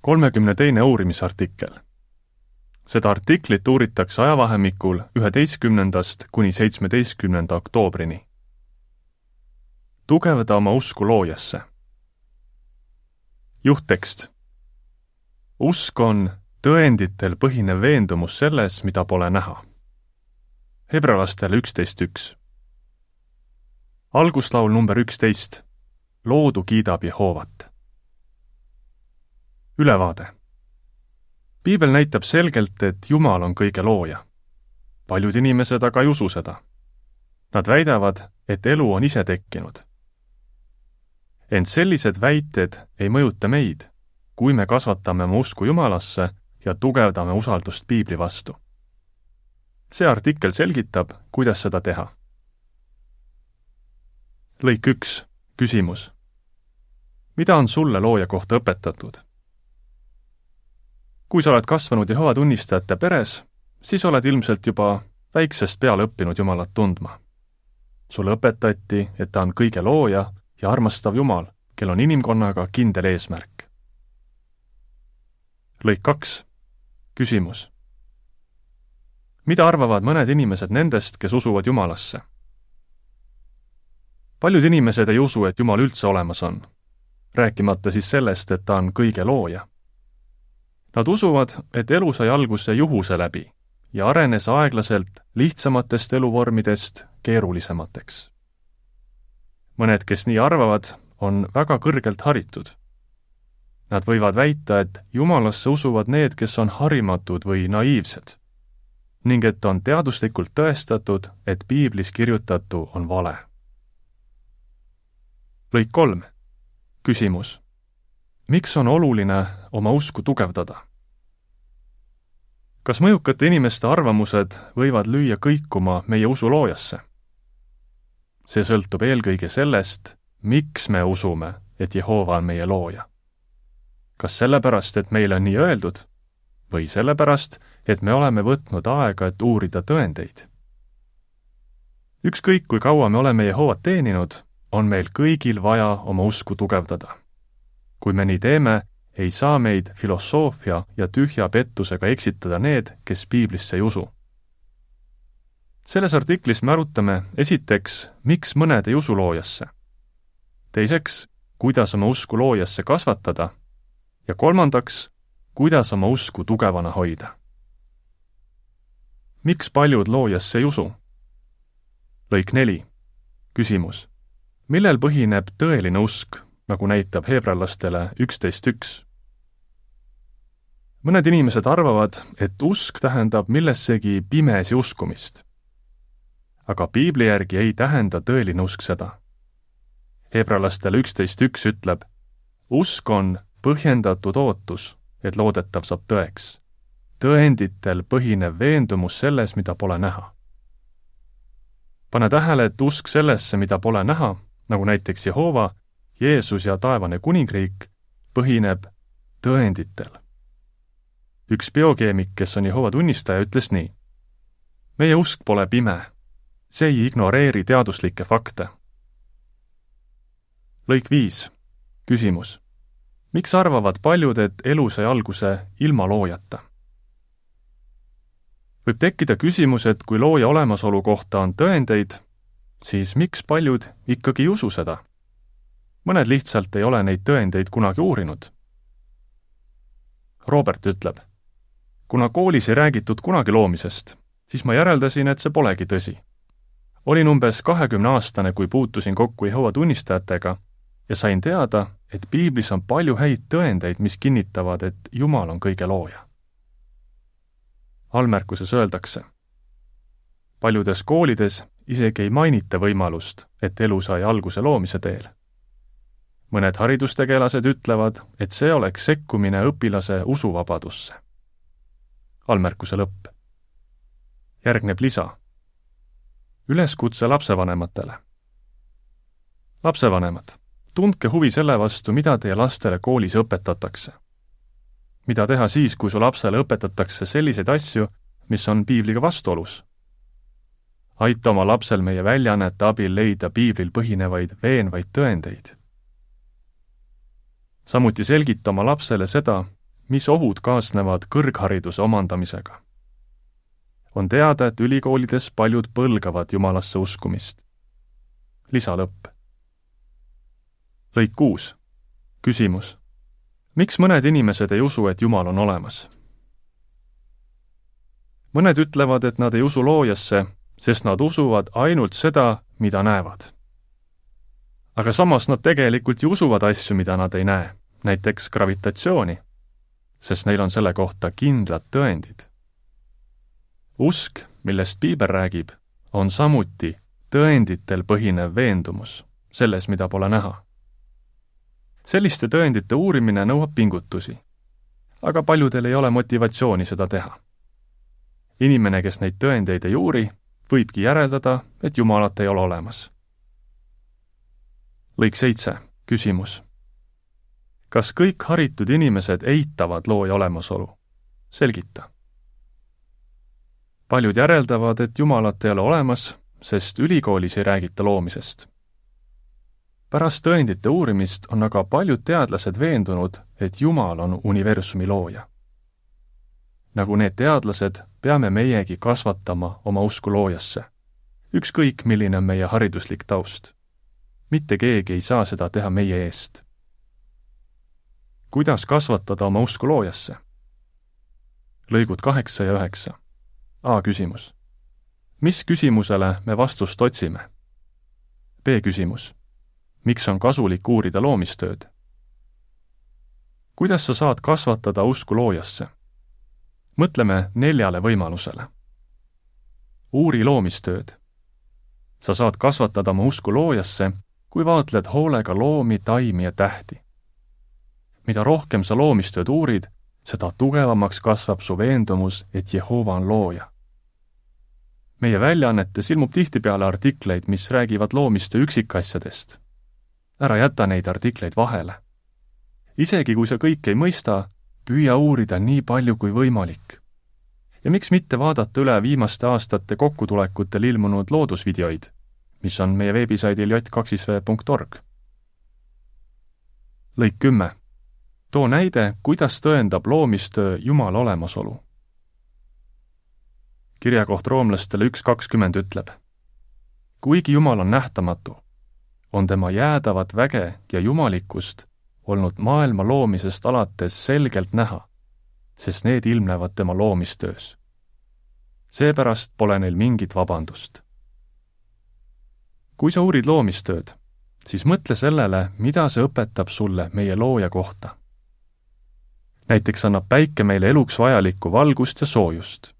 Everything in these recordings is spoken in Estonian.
kolmekümne teine uurimisartikkel. seda artiklit uuritakse ajavahemikul üheteistkümnendast kuni seitsmeteistkümnenda oktoobrini. tugevda oma usku loojasse. juhttekst. usk on tõenditel põhinev veendumus selles, mida pole näha. hebralastele üksteist üks. alguslaul number üksteist. loodu kiidab Jehoovat ülevaade. piibel näitab selgelt, et Jumal on kõige looja. paljud inimesed aga ei usu seda. Nad väidavad, et elu on ise tekkinud. ent sellised väited ei mõjuta meid, kui me kasvatame oma usku Jumalasse ja tugevdame usaldust piibli vastu. see artikkel selgitab, kuidas seda teha. lõik üks, küsimus. mida on sulle looja kohta õpetatud? Kui sa oled kasvanud Jehova tunnistajate peres, siis oled ilmselt juba väiksest peale õppinud Jumalat tundma. sulle õpetati, et ta on kõige looja ja armastav Jumal, kel on inimkonnaga kindel eesmärk. lõik kaks. küsimus. mida arvavad mõned inimesed nendest, kes usuvad Jumalasse? paljud inimesed ei usu, et Jumal üldse olemas on, rääkimata siis sellest, et ta on kõige looja Nad usuvad, et elu sai alguse juhuse läbi ja arenes aeglaselt lihtsamatest eluvormidest keerulisemateks. mõned, kes nii arvavad, on väga kõrgelt haritud. Nad võivad väita, et Jumalasse usuvad need, kes on harimatud või naiivsed ning et on teaduslikult tõestatud, et piiblis kirjutatu on vale. lõik kolm. küsimus miks on oluline oma usku tugevdada? kas mõjukate inimeste arvamused võivad lüüa kõikuma meie usu loojasse? see sõltub eelkõige sellest, miks me usume, et Jehova on meie looja. kas sellepärast, et meile on nii öeldud, või sellepärast, et me oleme võtnud aega, et uurida tõendeid? ükskõik, kui kaua me oleme Jehovat teeninud, on meil kõigil vaja oma usku tugevdada kui me nii teeme, ei saa meid filosoofia ja tühja pettusega eksitada need, kes piiblisse ei usu. selles artiklis me arutame esiteks, miks mõned ei usu loojasse. teiseks, kuidas oma usku loojasse kasvatada ja kolmandaks, kuidas oma usku tugevana hoida. miks paljud loojasse ei usu? lõik neli. küsimus. millel põhineb tõeline usk nagu näitab heebrealastele üksteist üks. mõned inimesed arvavad, et usk tähendab millessegi pimesi uskumist. aga piibli järgi ei tähenda tõeline usk seda. heebrealastele üksteist üks ütleb, usk on põhjendatud ootus, et loodetav saab tõeks. tõenditel põhinev veendumus selles, mida pole näha. pane tähele, et usk sellesse, mida pole näha, nagu näiteks Jehova, Jeesus ja taevane kuningriik põhineb tõenditel. üks biokeemik, kes on Jehova tunnistaja, ütles nii. meie usk pole pime, see ei ignoreeri teaduslikke fakte. lõik viis, küsimus. miks arvavad paljud, et elu sai alguse ilma loojata? võib tekkida küsimus, et kui looja olemasolu kohta on tõendeid, siis miks paljud ikkagi ei usu seda mõned lihtsalt ei ole neid tõendeid kunagi uurinud. Robert ütleb, kuna koolis ei räägitud kunagi loomisest, siis ma järeldasin, et see polegi tõsi. olin umbes kahekümneaastane, kui puutusin kokku Jehova tunnistajatega ja sain teada, et piiblis on palju häid tõendeid, mis kinnitavad, et Jumal on kõige looja. allmärkuses öeldakse, paljudes koolides isegi ei mainita võimalust, et elu sai alguse loomise teel mõned haridustegelased ütlevad, et see oleks sekkumine õpilase usuvabadusse. allmärkuse lõpp. järgneb lisa. üleskutse lapsevanematele. lapsevanemad, tundke huvi selle vastu, mida teie lastele koolis õpetatakse. mida teha siis, kui su lapsele õpetatakse selliseid asju, mis on piibliga vastuolus? aita oma lapsel meie väljaannete abil leida piiblil põhinevaid veenvaid tõendeid samuti selgita oma lapsele seda, mis ohud kaasnevad kõrghariduse omandamisega. on teada, et ülikoolides paljud põlgavad Jumalasse uskumist. lisalõpp. lõik kuus. küsimus. miks mõned inimesed ei usu, et Jumal on olemas? mõned ütlevad, et nad ei usu loojasse, sest nad usuvad ainult seda, mida näevad. aga samas nad tegelikult ju usuvad asju, mida nad ei näe, näiteks gravitatsiooni, sest neil on selle kohta kindlad tõendid. usk, millest piibel räägib, on samuti tõenditel põhinev veendumus selles, mida pole näha. selliste tõendite uurimine nõuab pingutusi, aga paljudel ei ole motivatsiooni seda teha inimene, kes neid tõendeid ei uuri, võibki järeldada, et Jumalat ei ole olemas. lõik seitse, küsimus. Kas kõik haritud inimesed eitavad looja olemasolu? selgita. paljud järeldavad, et Jumalat ei ole olemas, sest ülikoolis ei räägita loomisest. pärast tõendite uurimist on aga paljud teadlased veendunud, et Jumal on universumi looja nagu need teadlased, peame meiegi kasvatama oma usku loojasse. ükskõik, milline on meie hariduslik taust. mitte keegi ei saa seda teha meie eest. Kuidas kasvatada oma usku loojasse? lõigud kaheksa ja üheksa. A küsimus. mis küsimusele me vastust otsime? B küsimus. miks on kasulik uurida loomistööd? kuidas sa saad kasvatada usku loojasse? mõtleme neljale võimalusele. uuri loomistööd. sa saad kasvatada oma usku loojasse, kui vaatled hoolega loomi, taimi ja tähti. Mida rohkem sa loomistööd uurid, seda tugevamaks kasvab su veendumus, et Jehova on looja. meie väljaannetes ilmub tihtipeale artikleid, mis räägivad loomistöö üksikasjadest. ära jäta neid artikleid vahele. isegi kui sa kõike ei mõista, püüa uurida nii palju kui võimalik. ja miks mitte vaadata üle viimaste aastate kokkutulekutel ilmunud loodusvideoid, mis on meie veebisaidil j2v.org. lõik kümme. Too näide, kuidas tõendab loomistöö Jumala olemasolu. kirjakoht roomlastele üks kakskümmend ütleb. kuigi Jumal on nähtamatu, on tema jäädavat väge ja jumalikkust olnud maailma loomisest alates selgelt näha, sest need ilmnevad tema loomistöös. seepärast pole neil mingit vabandust. kui sa uurid loomistööd, siis mõtle sellele, mida see õpetab sulle meie looja kohta. Näiteks annab päike meile eluks vajalikku valgust ja soojust.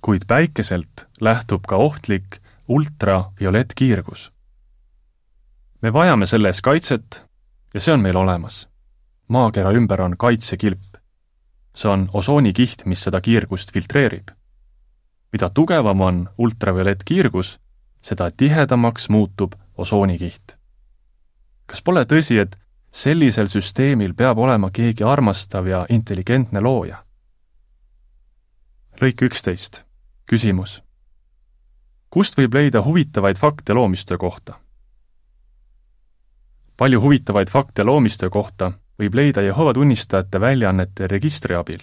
kuid päikeselt lähtub ka ohtlik ultraviolettkiirgus. me vajame selle eest kaitset ja see on meil olemas. maakera ümber on kaitsekilp. see on osoonikiht, mis seda kiirgust filtreerib. mida tugevam on ultraviolettkiirgus, seda tihedamaks muutub osoonikiht. kas pole tõsi, et sellisel süsteemil peab olema keegi armastav ja intelligentne looja? lõik üksteist. küsimus. kust võib leida huvitavaid fakte loomistöö kohta? palju huvitavaid fakte loomistöö kohta võib leida Jehova tunnistajate väljaannete registri abil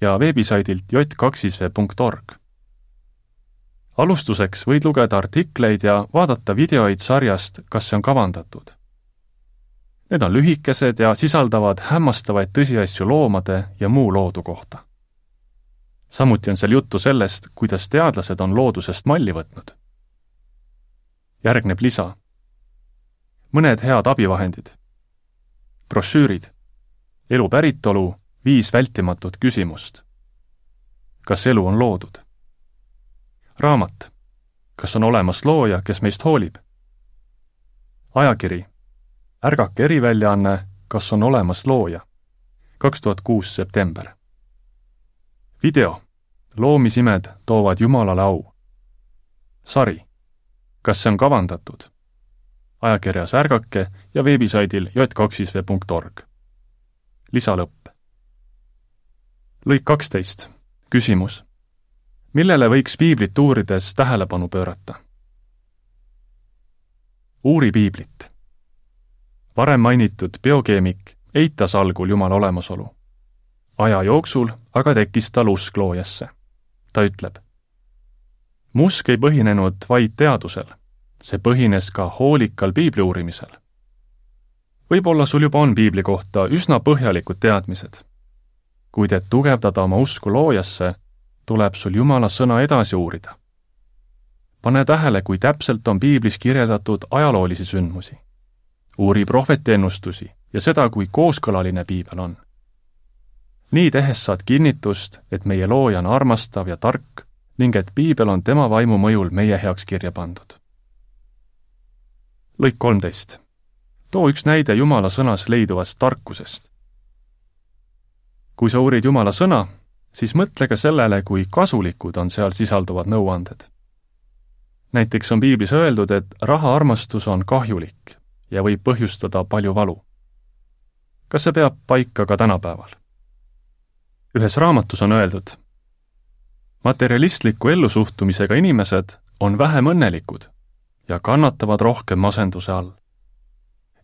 ja veebisaidilt j2v.org. alustuseks võid lugeda artikleid ja vaadata videoid sarjast Kas see on kavandatud? Need on lühikesed ja sisaldavad hämmastavaid tõsiasju loomade ja muu loodu kohta. samuti on seal juttu sellest, kuidas teadlased on loodusest malli võtnud. järgneb lisa mõned head abivahendid. brošüürid, elu päritolu, viis vältimatut küsimust. kas elu on loodud? raamat, kas on olemas looja, kes meist hoolib? ajakiri, ärgake eriväljaanne, kas on olemas looja? kaks tuhat kuus september. video, loomisimed toovad Jumalale au. sari, kas see on kavandatud? ajakirjas Ärgake ja veebisaidil j2v.org. lisalõpp. lõik kaksteist. küsimus. millele võiks piiblit uurides tähelepanu pöörata? uuri piiblit. Varem mainitud biokeemik eitas algul Jumala olemasolu, aja jooksul aga tekkis tal usk loojasse. ta ütleb. mu usk ei põhinenud vaid teadusel, see põhines ka hoolikal piibli uurimisel. võib-olla sul juba on piibli kohta üsna põhjalikud teadmised, kuid et tugevdada oma usku loojasse, tuleb sul Jumala sõna edasi uurida. pane tähele, kui täpselt on piiblis kirjeldatud ajaloolisi sündmusi. Uuri prohveti ennustusi ja seda, kui kooskõlaline piibel on nii tehes saad kinnitust, et meie looja on armastav ja tark ning et piibel on tema vaimu mõjul meie heaks kirja pandud. lõik kolmteist. too üks näide Jumala sõnas leiduvast tarkusest. kui sa uurid Jumala sõna, siis mõtle ka sellele, kui kasulikud on seal sisalduvad nõuanded. näiteks on piiblis öeldud, et rahaarmastus on kahjulik ja võib põhjustada palju valu. kas see peab paika ka tänapäeval? ühes raamatus on öeldud, materialistliku ellusuhtumisega inimesed on vähem õnnelikud ja kannatavad rohkem masenduse all.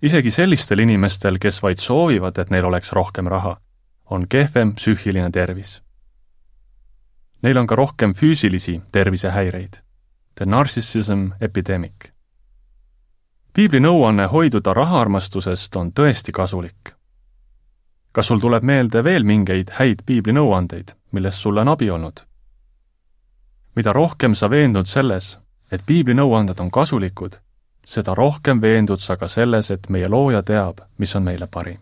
isegi sellistel inimestel, kes vaid soovivad, et neil oleks rohkem raha, on kehvem psüühiline tervis. Neil on ka rohkem füüsilisi tervisehäireid. The narcissism epidemic. Piibli nõuanne hoiduda rahaarmastusest on tõesti kasulik kas sul tuleb meelde veel mingeid häid piibli nõuandeid, millest sulle on abi olnud? mida rohkem sa veendud selles, et piibli nõuanded on kasulikud, seda rohkem veendud sa ka selles, et meie looja teab, mis on meile parim.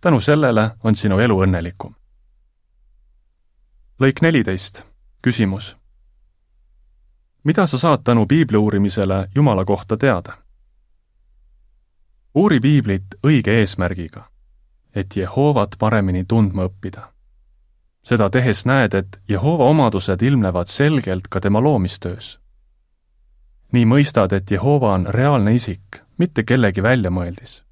tänu sellele on sinu elu õnnelikum. lõik neliteist, küsimus. Mida sa saad tänu piibli uurimisele Jumala kohta teada? uuri piiblit õige eesmärgiga et Jehovat paremini tundma õppida. seda tehes näed, et Jehova omadused ilmnevad selgelt ka tema loomistöös. nii mõistad, et Jehova on reaalne isik, mitte kellegi väljamõeldis.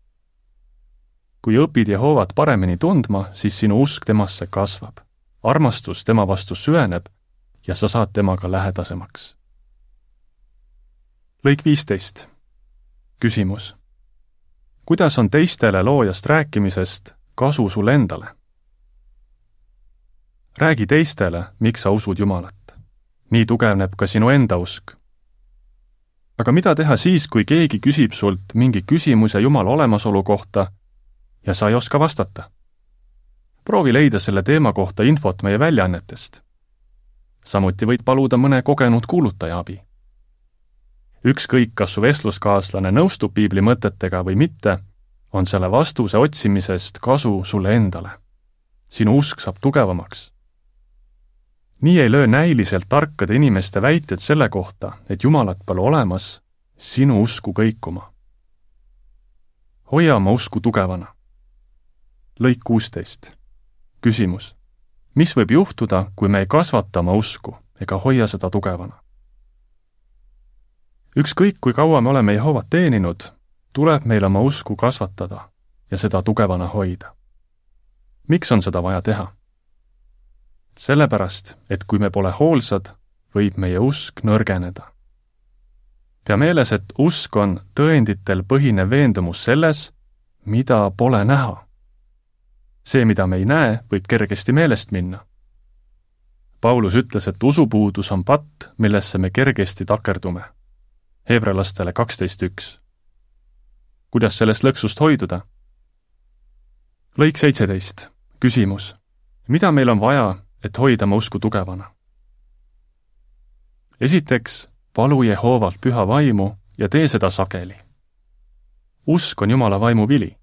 kui õpid Jehovat paremini tundma, siis sinu usk temasse kasvab, armastus tema vastu süveneb ja sa saad temaga lähedasemaks. Lõik viisteist. küsimus kuidas on teistele loojast rääkimisest kasu sulle endale? räägi teistele, miks sa usud Jumalat. nii tugevneb ka sinu enda usk. aga mida teha siis, kui keegi küsib sult mingi küsimuse Jumala olemasolu kohta ja sa ei oska vastata? proovi leida selle teema kohta infot meie väljaannetest. samuti võid paluda mõne kogenud kuulutaja abi ükskõik, kas su vestluskaaslane nõustub piibli mõtetega või mitte, on selle vastuse otsimisest kasu sulle endale. sinu usk saab tugevamaks. nii ei löö näiliselt tarkade inimeste väited selle kohta, et Jumalat pole olemas, sinu usku kõikuma. hoia oma usku tugevana. lõik kuusteist. küsimus. mis võib juhtuda, kui me ei kasvata oma usku ega hoia seda tugevana? Ükskõik, kui kaua me oleme Jehovat teeninud, tuleb meil oma usku kasvatada ja seda tugevana hoida. miks on seda vaja teha? sellepärast, et kui me pole hoolsad, võib meie usk nõrgeneda. pea meeles, et usk on tõenditel põhinev veendumus selles, mida pole näha. see, mida me ei näe, võib kergesti meelest minna. Paulus ütles, et usupuudus on patt, millesse me kergesti takerdume heebrealastele kaksteist üks. kuidas sellest lõksust hoiduda? lõik seitseteist, küsimus. mida meil on vaja, et hoida oma usku tugevana? esiteks, palu Jehovalt püha vaimu ja tee seda sageli. usk on Jumala vaimu vili.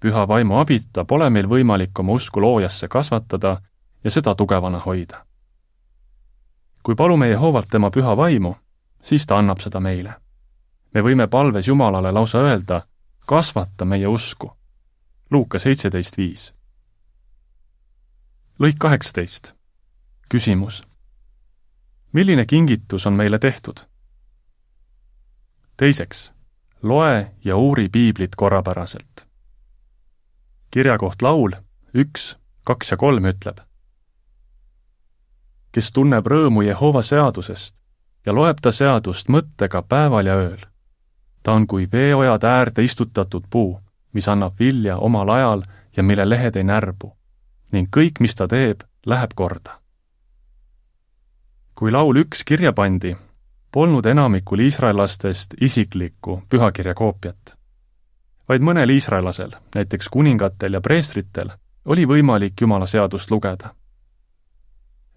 püha vaimu abita pole meil võimalik oma usku loojasse kasvatada ja seda tugevana hoida. kui palume Jehovalt tema püha vaimu, siis ta annab seda meile. me võime palves Jumalale lausa öelda, kasvata meie usku. Luuka seitseteist viis. lõik kaheksateist. küsimus. milline kingitus on meile tehtud? teiseks, loe ja uuri piiblit korrapäraselt. kirjakoht laul üks, kaks ja kolm ütleb. kes tunneb rõõmu Jehova seadusest ja loeb ta seadust mõttega päeval ja ööl. ta on kui veeojad äärde istutatud puu, mis annab vilja omal ajal ja mille lehed ei närbu. ning kõik, mis ta teeb, läheb korda. kui laul üks kirja pandi, polnud enamikul iisraellastest isiklikku pühakirja koopiat. vaid mõnel iisraellasel, näiteks kuningatel ja preestritel, oli võimalik Jumala seadust lugeda.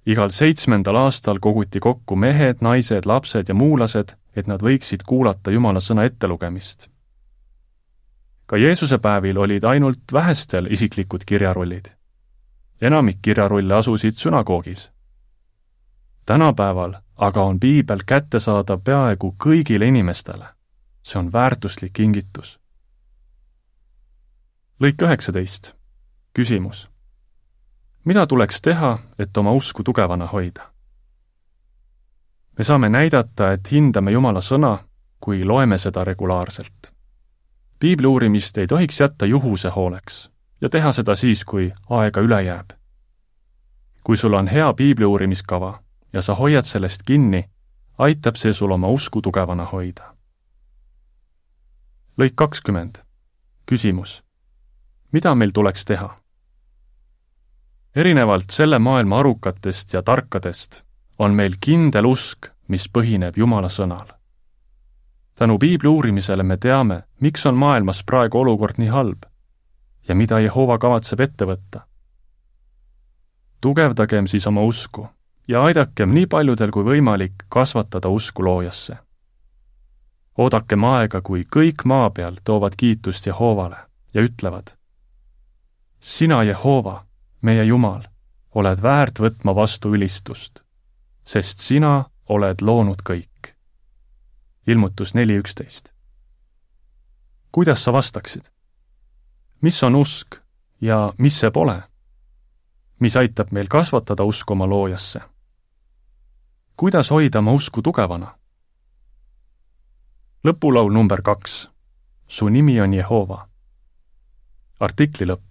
Igal seitsmendal aastal koguti kokku mehed, naised, lapsed ja muulased, et nad võiksid kuulata Jumala sõna ettelugemist. ka Jeesuse päevil olid ainult vähestel isiklikud kirjarullid. enamik kirjarulle asusid sünagoogis. tänapäeval aga on piibel kättesaadav peaaegu kõigile inimestele. see on väärtuslik kingitus. lõik üheksateist. küsimus. Mida tuleks teha, et oma usku tugevana hoida? me saame näidata, et hindame Jumala sõna, kui loeme seda regulaarselt. piibli uurimist ei tohiks jätta juhuse hooleks ja teha seda siis, kui aega üle jääb. kui sul on hea piibli uurimiskava ja sa hoiad sellest kinni, aitab see sul oma usku tugevana hoida. lõik kakskümmend. küsimus. mida meil tuleks teha? Erinevalt selle maailma arukatest ja tarkadest on meil kindel usk, mis põhineb Jumala sõnal. tänu piibli uurimisele me teame, miks on maailmas praegu olukord nii halb ja mida Jehova kavatseb ette võtta. tugevdagem siis oma usku ja aidakem nii paljudel kui võimalik kasvatada usku loojasse. oodakem aega, kui kõik maa peal toovad kiitust Jehovale ja ütlevad, sina, Jehova, meie Jumal, oled väärt võtma vastu ülistust, sest sina oled loonud kõik. ilmutus neli üksteist. kuidas sa vastaksid? mis on usk ja mis see pole? mis aitab meil kasvatada usku oma loojasse kuidas hoida oma usku tugevana? lõpulaul number kaks. su nimi on Jehova. artikli lõpp.